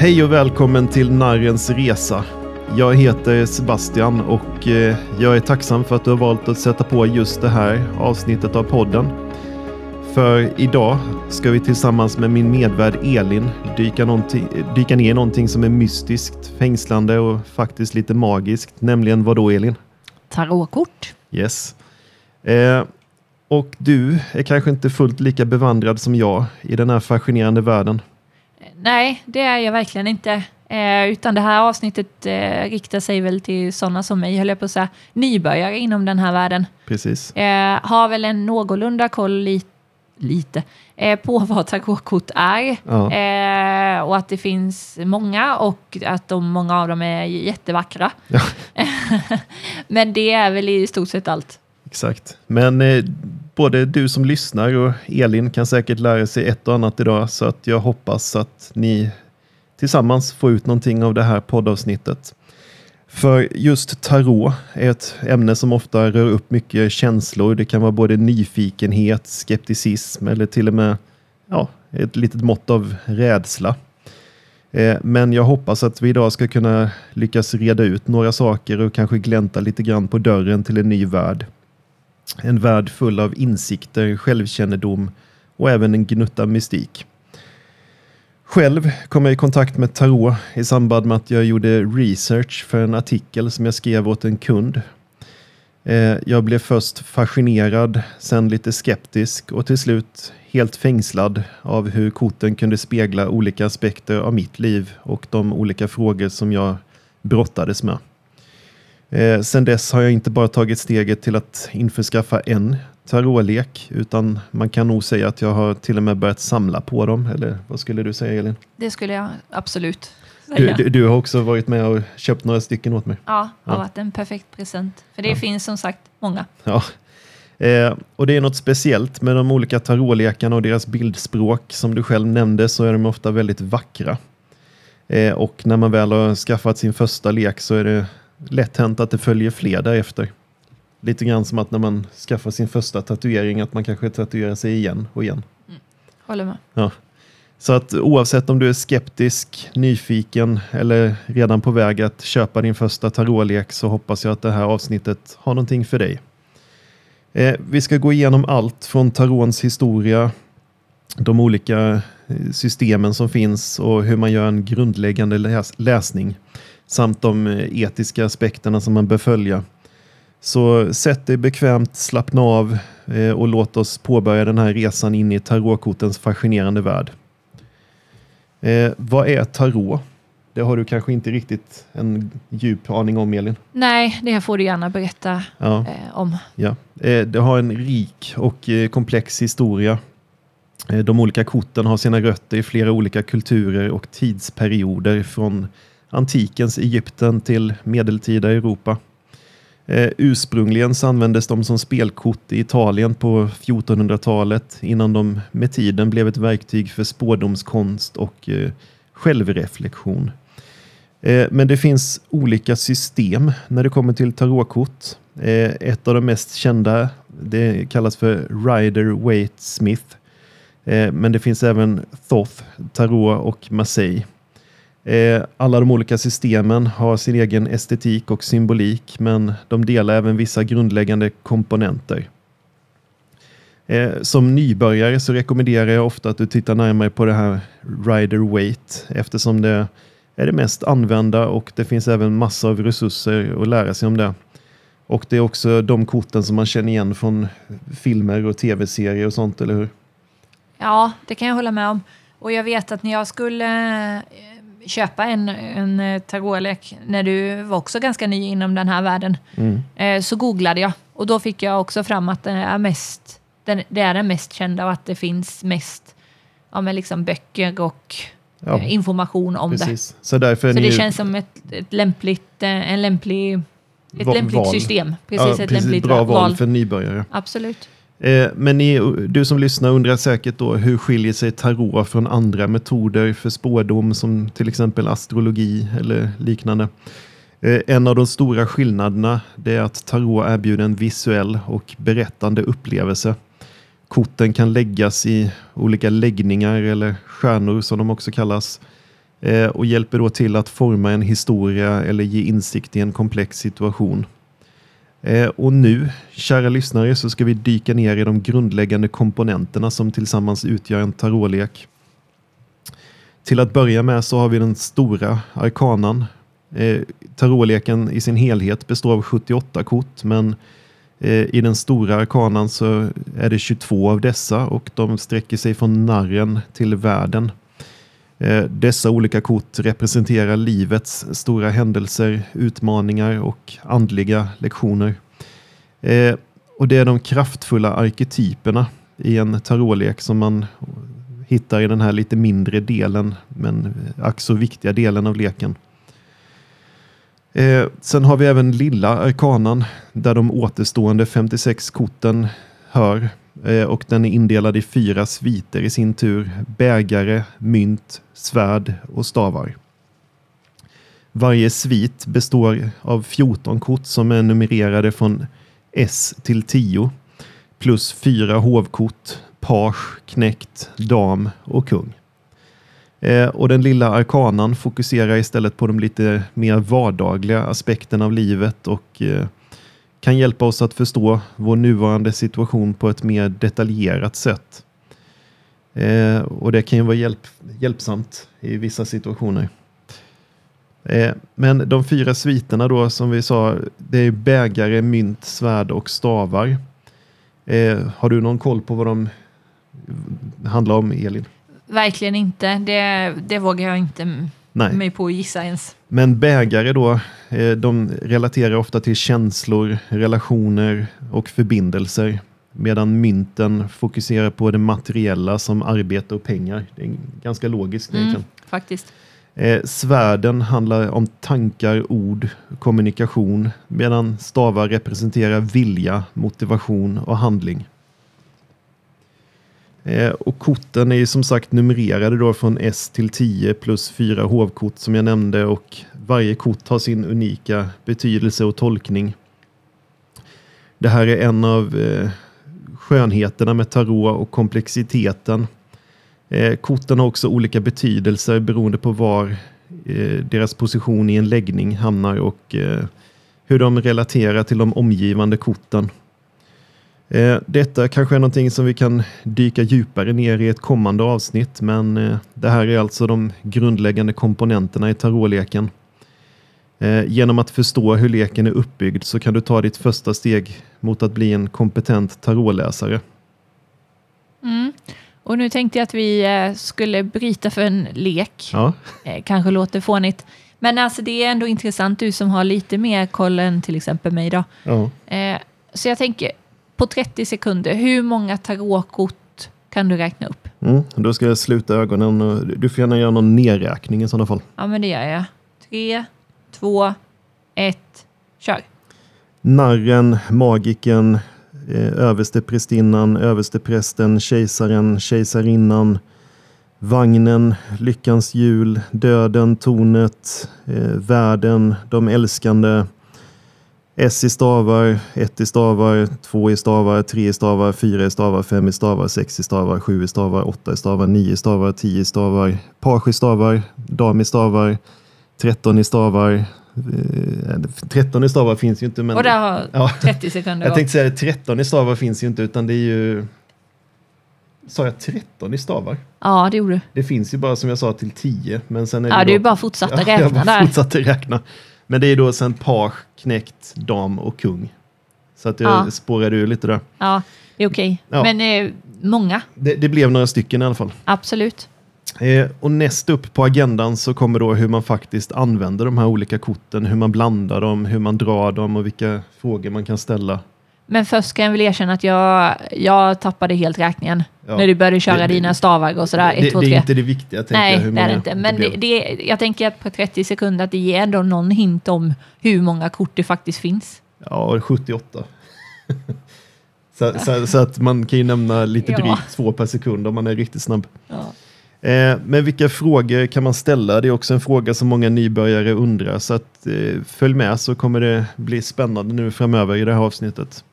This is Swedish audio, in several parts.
Hej och välkommen till Narrens Resa. Jag heter Sebastian och eh, jag är tacksam för att du har valt att sätta på just det här avsnittet av podden. För idag ska vi tillsammans med min medvärd Elin dyka, dyka ner i någonting som är mystiskt, fängslande och faktiskt lite magiskt. Nämligen vad då Elin? Tarotkort. Yes. Eh, och du är kanske inte fullt lika bevandrad som jag i den här fascinerande världen. Nej, det är jag verkligen inte. Eh, utan det här avsnittet eh, riktar sig väl till sådana som mig, höll jag på att säga, nybörjare inom den här världen. Precis. Eh, har väl en någorlunda koll li lite eh, på vad tarotkort är. Ja. Eh, och att det finns många och att de, många av dem är jättevackra. Ja. Men det är väl i stort sett allt. Exakt. Men eh, både du som lyssnar och Elin kan säkert lära sig ett och annat idag så att jag hoppas att ni tillsammans får ut någonting av det här poddavsnittet. För just tarot är ett ämne som ofta rör upp mycket känslor. Det kan vara både nyfikenhet, skepticism eller till och med ja, ett litet mått av rädsla. Eh, men jag hoppas att vi idag ska kunna lyckas reda ut några saker och kanske glänta lite grann på dörren till en ny värld. En värld full av insikter, självkännedom och även en gnutta mystik. Själv kom jag i kontakt med tarot i samband med att jag gjorde research för en artikel som jag skrev åt en kund. Eh, jag blev först fascinerad, sen lite skeptisk och till slut helt fängslad av hur korten kunde spegla olika aspekter av mitt liv och de olika frågor som jag brottades med. Eh, sen dess har jag inte bara tagit steget till att införskaffa en tarotlek utan man kan nog säga att jag har till och med börjat samla på dem. Eller vad skulle du säga Elin? Det skulle jag absolut säga. Du, du, du har också varit med och köpt några stycken åt mig. Ja, det har ja. varit en perfekt present. För det ja. finns som sagt många. Ja. Eh, och det är något speciellt med de olika tarotlekarna och deras bildspråk. Som du själv nämnde så är de ofta väldigt vackra. Eh, och när man väl har skaffat sin första lek så är det lätt hänt att det följer fler därefter. Lite grann som att när man skaffar sin första tatuering att man kanske tatuerar sig igen och igen. Mm. Håller med. Ja. Så att oavsett om du är skeptisk, nyfiken eller redan på väg att köpa din första tarotlek så hoppas jag att det här avsnittet har någonting för dig. Eh, vi ska gå igenom allt från tarons historia, de olika eh, systemen som finns och hur man gör en grundläggande läs läsning samt de eh, etiska aspekterna som man bör följa. Så sätt dig bekvämt, slappna av eh, och låt oss påbörja den här resan in i tarotkortens fascinerande värld. Eh, vad är tarot? Det har du kanske inte riktigt en djup aning om, Elin? Nej, det får du gärna berätta ja. eh, om. Ja. Det har en rik och komplex historia. Eh, de olika korten har sina rötter i flera olika kulturer och tidsperioder från antikens Egypten till medeltida Europa. Eh, ursprungligen så användes de som spelkort i Italien på 1400-talet innan de med tiden blev ett verktyg för spårdomskonst och eh, självreflektion. Men det finns olika system när det kommer till tarotkort. Ett av de mest kända det kallas för Rider Waite Smith. Eh, men det finns även Thoth, Tarot och Marseille. Eh, alla de olika systemen har sin egen estetik och symbolik men de delar även vissa grundläggande komponenter. Eh, som nybörjare så rekommenderar jag ofta att du tittar närmare på det här Rider Weight eftersom det är det mest använda och det finns även massor av resurser att lära sig om det. Och det är också de korten som man känner igen från filmer och tv-serier och sånt, eller hur? Ja, det kan jag hålla med om. Och jag vet att när jag skulle köpa en, en eh, tarotlek när du var också ganska ny inom den här världen. Mm. Eh, så googlade jag och då fick jag också fram att den är mest, den, det är den mest kända och att det finns mest ja, med liksom böcker och ja, eh, information om precis. det. Så, därför så det känns som ett, ett lämpligt, en lämplig, ett Va lämpligt val. system. Precis, ja, ett precis, lämpligt bra val, val för nybörjare. Absolut. Eh, men ni, du som lyssnar undrar säkert då hur skiljer sig tarot från andra metoder för spådom som till exempel astrologi eller liknande. Eh, en av de stora skillnaderna är att tarot erbjuder en visuell och berättande upplevelse. Korten kan läggas i olika läggningar eller stjärnor som de också kallas. Eh, och hjälper då till att forma en historia eller ge insikt i en komplex situation. Eh, och nu, kära lyssnare, så ska vi dyka ner i de grundläggande komponenterna som tillsammans utgör en tarotlek. Till att börja med så har vi den stora arkanan. Eh, tarotleken i sin helhet består av 78 kort, men eh, i den stora arkanan så är det 22 av dessa och de sträcker sig från narren till världen. Eh, dessa olika kort representerar livets stora händelser, utmaningar och andliga lektioner. Eh, och det är de kraftfulla arketyperna i en tarotlek som man hittar i den här lite mindre delen, men ack så viktiga delen av leken. Eh, sen har vi även lilla arkanan där de återstående 56 korten hör eh, och den är indelad i fyra sviter i sin tur. Bägare, mynt, svärd och stavar. Varje svit består av 14 kort som är numrerade från S till 10 plus fyra hovkort, page, knäckt, dam och kung. Eh, och den lilla arkanan fokuserar istället på de lite mer vardagliga aspekterna av livet och eh, kan hjälpa oss att förstå vår nuvarande situation på ett mer detaljerat sätt. Eh, och det kan ju vara hjälp, hjälpsamt i vissa situationer. Eh, men de fyra sviterna då som vi sa, det är bägare, mynt, svärd och stavar. Eh, har du någon koll på vad de handlar om, Elin? Verkligen inte. Det, det vågar jag inte Nej. mig på att gissa ens. Men bägare då, eh, de relaterar ofta till känslor, relationer och förbindelser. Medan mynten fokuserar på det materiella som arbete och pengar. Det är ganska logiskt mm, egentligen. Faktiskt. Eh, svärden handlar om tankar, ord, kommunikation. Medan stavar representerar vilja, motivation och handling. Eh, och korten är som sagt numrerade då från S till 10 plus fyra hovkort som jag nämnde och varje kort har sin unika betydelse och tolkning. Det här är en av eh, skönheterna med tarot och komplexiteten. Eh, korten har också olika betydelser beroende på var eh, deras position i en läggning hamnar och eh, hur de relaterar till de omgivande korten. Eh, detta kanske är någonting som vi kan dyka djupare ner i ett kommande avsnitt, men eh, det här är alltså de grundläggande komponenterna i tarotleken. Eh, genom att förstå hur leken är uppbyggd så kan du ta ditt första steg mot att bli en kompetent tarotläsare. Mm. Och nu tänkte jag att vi skulle bryta för en lek. Ja. Kanske låter fånigt. Men alltså det är ändå intressant, du som har lite mer koll än till exempel mig. Då. Ja. Så jag tänker, på 30 sekunder, hur många tarotkort kan du räkna upp? Mm, då ska jag sluta ögonen och du får gärna göra någon nedräkning i sådana fall. Ja, men det gör jag. Tre, två, ett, kör. Narren, magiken, eh, översteprästinnan, översteprästen, kejsaren, kejsarinnan, vagnen, lyckans hjul, döden, tornet, eh, världen, de älskande, S i stavar, 1 i stavar, 2 i stavar, 3 i stavar, 4 i stavar, 5 i stavar, 6 i stavar, 7 i stavar, 8 i stavar, 9 i stavar, 10 i stavar, page i stavar, dam i stavar, 13 i stavar. 13 i stavar finns ju inte. Men, Och där har ja, 30 sekunder Jag tänkte säga 13 i stavar finns ju inte utan det är ju Sa jag 13 i stavar? Ja, det gjorde du. Det finns ju bara som jag sa till 10. Men sen är ja, det du bara fortsatte räkna ja, jag bara där. fortsatte räkna. Men det är då sen page, knäckt, dam och kung. Så att jag ja. spårade ur lite där. Ja, det är okej. Okay. Ja. Men eh, många. Det, det, blev några stycken i alla fall. Absolut. Eh, och näst upp på agendan så kommer då hur man faktiskt använder de här olika korten, hur man blandar dem, hur man drar dem och vilka frågor man kan ställa. Men först kan jag väl erkänna att jag, jag tappade helt räkningen. Ja. När du började köra det, dina stavar och sådär. Det, 1, 2, 3. det är inte det viktiga. Nej, jag, det är det inte. Men det, det, jag tänker att på 30 sekunder att det ger ändå någon hint om hur många kort det faktiskt finns. Ja, 78. så, så, så, att man kan ju nämna lite drygt ja. två per sekund om man är riktigt snabb. Ja. Eh, men vilka frågor kan man ställa? Det är också en fråga som många nybörjare undrar. Så att, eh, följ med så kommer det bli spännande nu framöver i det här avsnittet.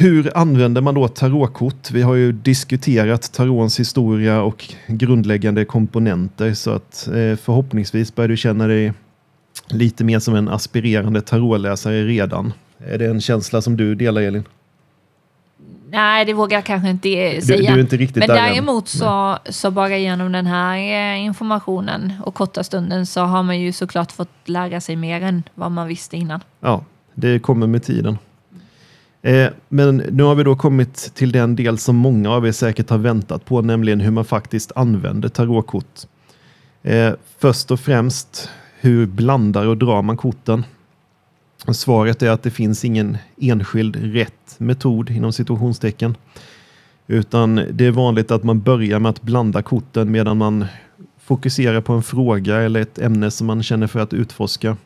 Hur använder man då tarotkort? Vi har ju diskuterat tarotens historia och grundläggande komponenter så att eh, förhoppningsvis börjar du känna dig lite mer som en aspirerande tarotläsare redan. Är det en känsla som du delar Elin? Nej, det vågar jag kanske inte säga. Du, du är inte riktigt Men där däremot så, så bara genom den här eh, informationen och korta stunden så har man ju såklart fått lära sig mer än vad man visste innan. Ja, det kommer med tiden. Eh, men nu har vi då kommit till den del som många av er säkert har väntat på, nämligen hur man faktiskt använder tarotkort. Eh, först och främst, hur blandar och drar man korten? Svaret är att det finns ingen enskild rätt metod inom situationstecken. Utan det är vanligt att man börjar med att blanda korten medan man fokuserar på en fråga eller ett ämne som man känner för att utforska.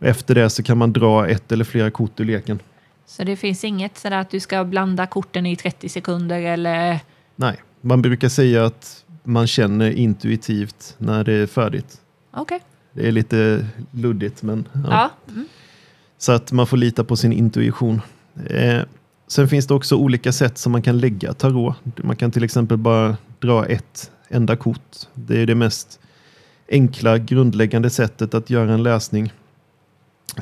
Efter det så kan man dra ett eller flera kort ur leken. Så det finns inget sådär att du ska blanda korten i 30 sekunder eller? Nej, man brukar säga att man känner intuitivt när det är färdigt. Okej. Okay. Det är lite luddigt men ja. ja. Mm. Så att man får lita på sin intuition. Eh, sen finns det också olika sätt som man kan lägga tarot. Man kan till exempel bara dra ett enda kort. Det är det mest enkla grundläggande sättet att göra en läsning.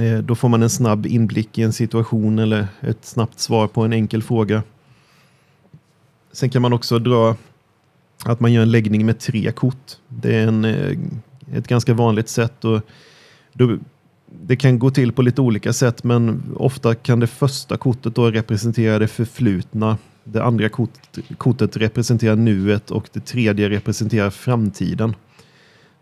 Eh, då får man en snabb inblick i en situation eller ett snabbt svar på en enkel fråga. Sen kan man också dra att man gör en läggning med tre kort. Det är en, eh, ett ganska vanligt sätt. Och då det kan gå till på lite olika sätt men ofta kan det första kortet då representera det förflutna. Det andra kort, kortet representerar nuet och det tredje representerar framtiden.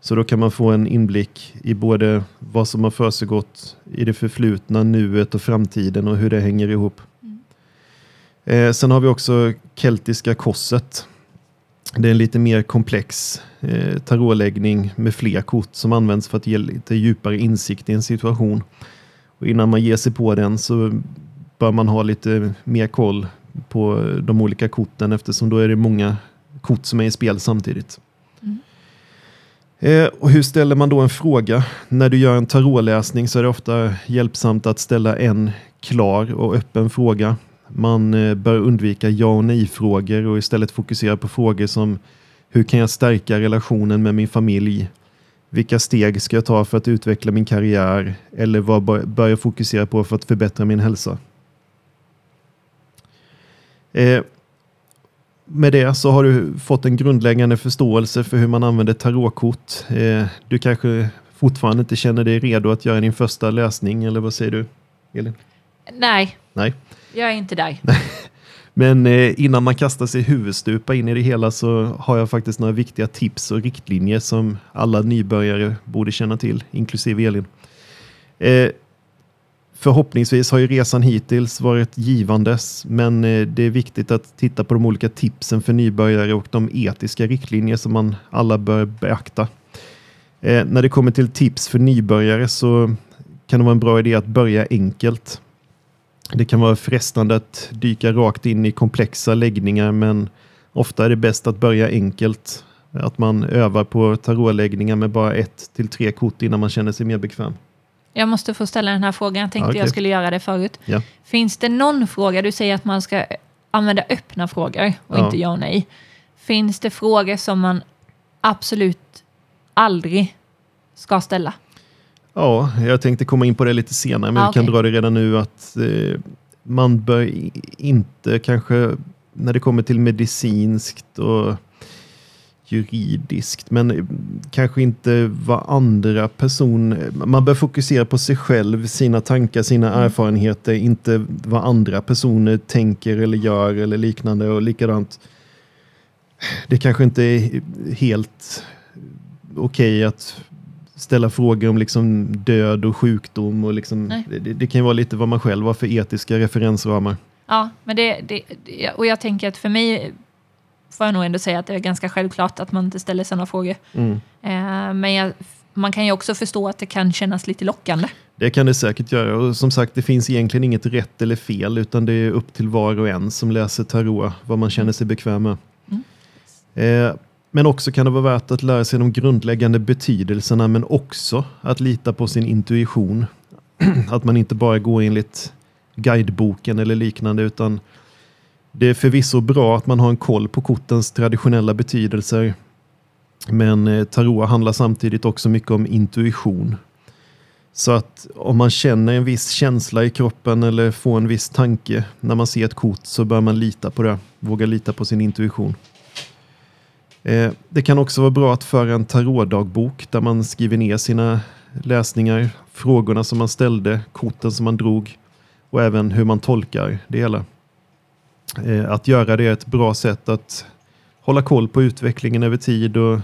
Så då kan man få en inblick i både vad som har försiggått i det förflutna, nuet och framtiden och hur det hänger ihop. Mm. Eh, sen har vi också keltiska korset. Det är en lite mer komplex eh, tarotläggning med fler kort som används för att ge lite djupare insikt i en situation. Och innan man ger sig på den så bör man ha lite mer koll på de olika korten eftersom då är det många kort som är i spel samtidigt. Eh, och hur ställer man då en fråga? När du gör en tarotläsning så är det ofta hjälpsamt att ställa en klar och öppen fråga man eh, bör undvika ja och nej-frågor och istället fokusera på frågor som hur kan jag stärka relationen med min familj? Vilka steg ska jag ta för att utveckla min karriär? Eller vad bör jag fokusera på för att förbättra min hälsa? Eh, med det så har du fått en grundläggande förståelse för hur man använder tarotkort. Eh, du kanske fortfarande inte känner dig redo att göra din första läsning, eller vad säger du, Elin? Nej. Nej. Jag är inte där. Men eh, innan man kastar sig huvudstupa in i det hela så har jag faktiskt några viktiga tips och riktlinjer som alla nybörjare borde känna till, inklusive Elin. Förhoppningsvis har ju resan hittills varit givandes, men eh, det är viktigt att titta på de olika tipsen för nybörjare och de etiska riktlinjer som man alla bör beakta. Eh, när det kommer till tips för nybörjare så kan det vara en bra idé att börja enkelt. Det kan vara frestande att dyka rakt in i komplexa läggningar men ofta är det bäst att börja enkelt. Att man övar på tarotläggningar med bara ett till tre kort innan man känner sig mer bekväm. Jag måste få ställa den här frågan. Jag tänkte okay. jag skulle göra det förut. Ja. Finns det någon fråga, du säger att man ska använda öppna frågor och ja. inte ja och nej. Finns det frågor som man absolut aldrig ska ställa? Ja, jag tänkte komma in på det lite senare, men ah, vi kan dra det redan nu att eh, man bör inte kanske, när det kommer till medicinskt och juridiskt, men kanske inte vad andra personer... Man bör fokusera på sig själv, sina tankar, sina mm. erfarenheter, inte vad andra personer tänker eller gör eller liknande och likadant. Det kanske inte är helt okej okay att ställa frågor om liksom död och sjukdom. Och liksom, det, det, kan vara lite vad man själv har för etiska referensramar. Ja, men det, det, och jag tänker att för mig får jag nog ändå säga att det är ganska självklart att man inte ställer sådana frågor. Mm. Eh, men jag, man kan ju också förstå att det kan kännas lite lockande. Det kan det säkert göra. Och som sagt, det finns egentligen inget rätt eller fel, utan det är upp till var och en som läser tarot, vad man känner sig bekväm med. Mm. Eh, men också kan det vara värt att lära sig de grundläggande betydelserna men också att lita på sin intuition. Att man inte bara går enligt guideboken eller liknande, utan det är förvisso bra att man har en koll på kortens traditionella betydelser. Men eh, tarot handlar samtidigt också mycket om intuition. Så att om man känner en viss känsla i kroppen eller får en viss tanke när man ser ett kort så bör man lita på det. Våga lita på sin intuition. Eh, det kan också vara bra att föra en tarotdagbok där man skriver ner sina läsningar, frågorna som man ställde, korten som man drog och även hur man tolkar det hela. Eh, att göra det är ett bra sätt att hålla koll på utvecklingen över tid och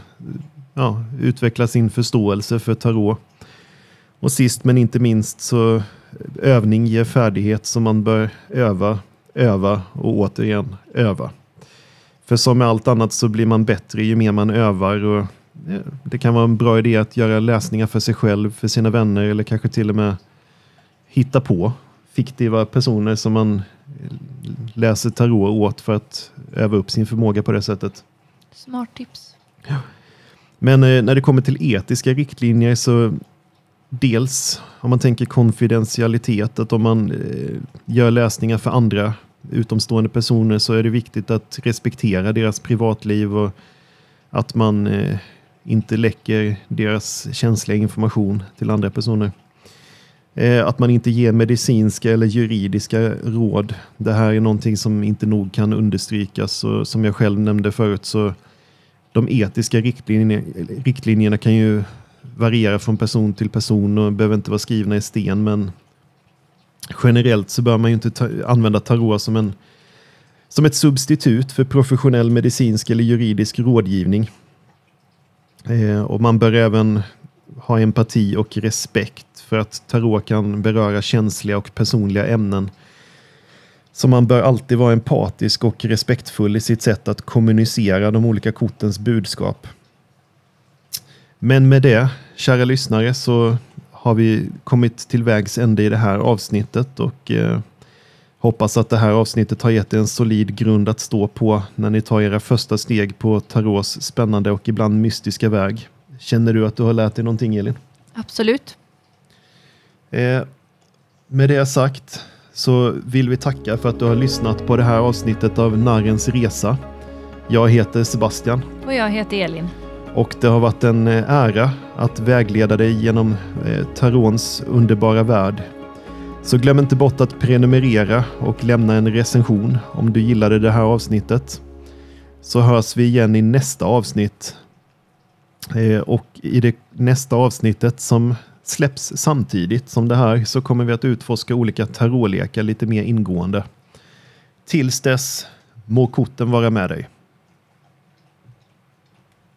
ja, utveckla sin förståelse för tarot. Och sist men inte minst så övning ger färdighet som man bör öva, öva och återigen öva. För som med allt annat så blir man bättre ju mer man övar och det kan vara en bra idé att göra läsningar för sig själv, för sina vänner eller kanske till och med hitta på fiktiva personer som man läser tarot åt för att öva upp sin förmåga på det sättet. Smart tips. Ja. Men eh, när det kommer till etiska riktlinjer så dels om man tänker konfidentialitet, att om man eh, gör läsningar för andra utomstående personer så är det viktigt att respektera deras privatliv och att man eh, inte läcker deras känsliga information till andra personer. Eh, att man inte ger medicinska eller juridiska råd. Det här är någonting som inte nog kan understrykas och som jag själv nämnde förut så de etiska riktlinjerna, riktlinjerna kan ju variera från person till person och behöver inte vara skrivna i sten men generellt så bör man ju inte ta, använda tarot som, en, som ett substitut för professionell medicinsk eller juridisk rådgivning. Eh, och man bör även ha empati och respekt för att tarot kan beröra känsliga och personliga ämnen. Så man bör alltid vara empatisk och respektfull i sitt sätt att kommunicera de olika kortens budskap. Men med det, kära lyssnare, så har vi kommit till vägs ände i det här avsnittet och eh, hoppas att det här avsnittet har gett er en solid grund att stå på när ni tar era första steg på Tarots spännande och ibland mystiska väg. Känner du att du har lärt dig någonting Elin? Absolut. Eh, med det sagt så vill vi tacka för att du har lyssnat på det här avsnittet av Narrens Resa. Jag heter Sebastian. Och jag heter Elin. Och det har varit en eh, ära att vägleda dig genom eh, Tarons underbara värld. Så glöm inte bort att prenumerera och lämna en recension om du gillade det här avsnittet. Så hörs vi igen i nästa avsnitt. Eh, och i det nästa avsnittet som släpps samtidigt som det här så kommer vi att utforska olika tarotlekar lite mer ingående. Tills dess må korten vara med dig.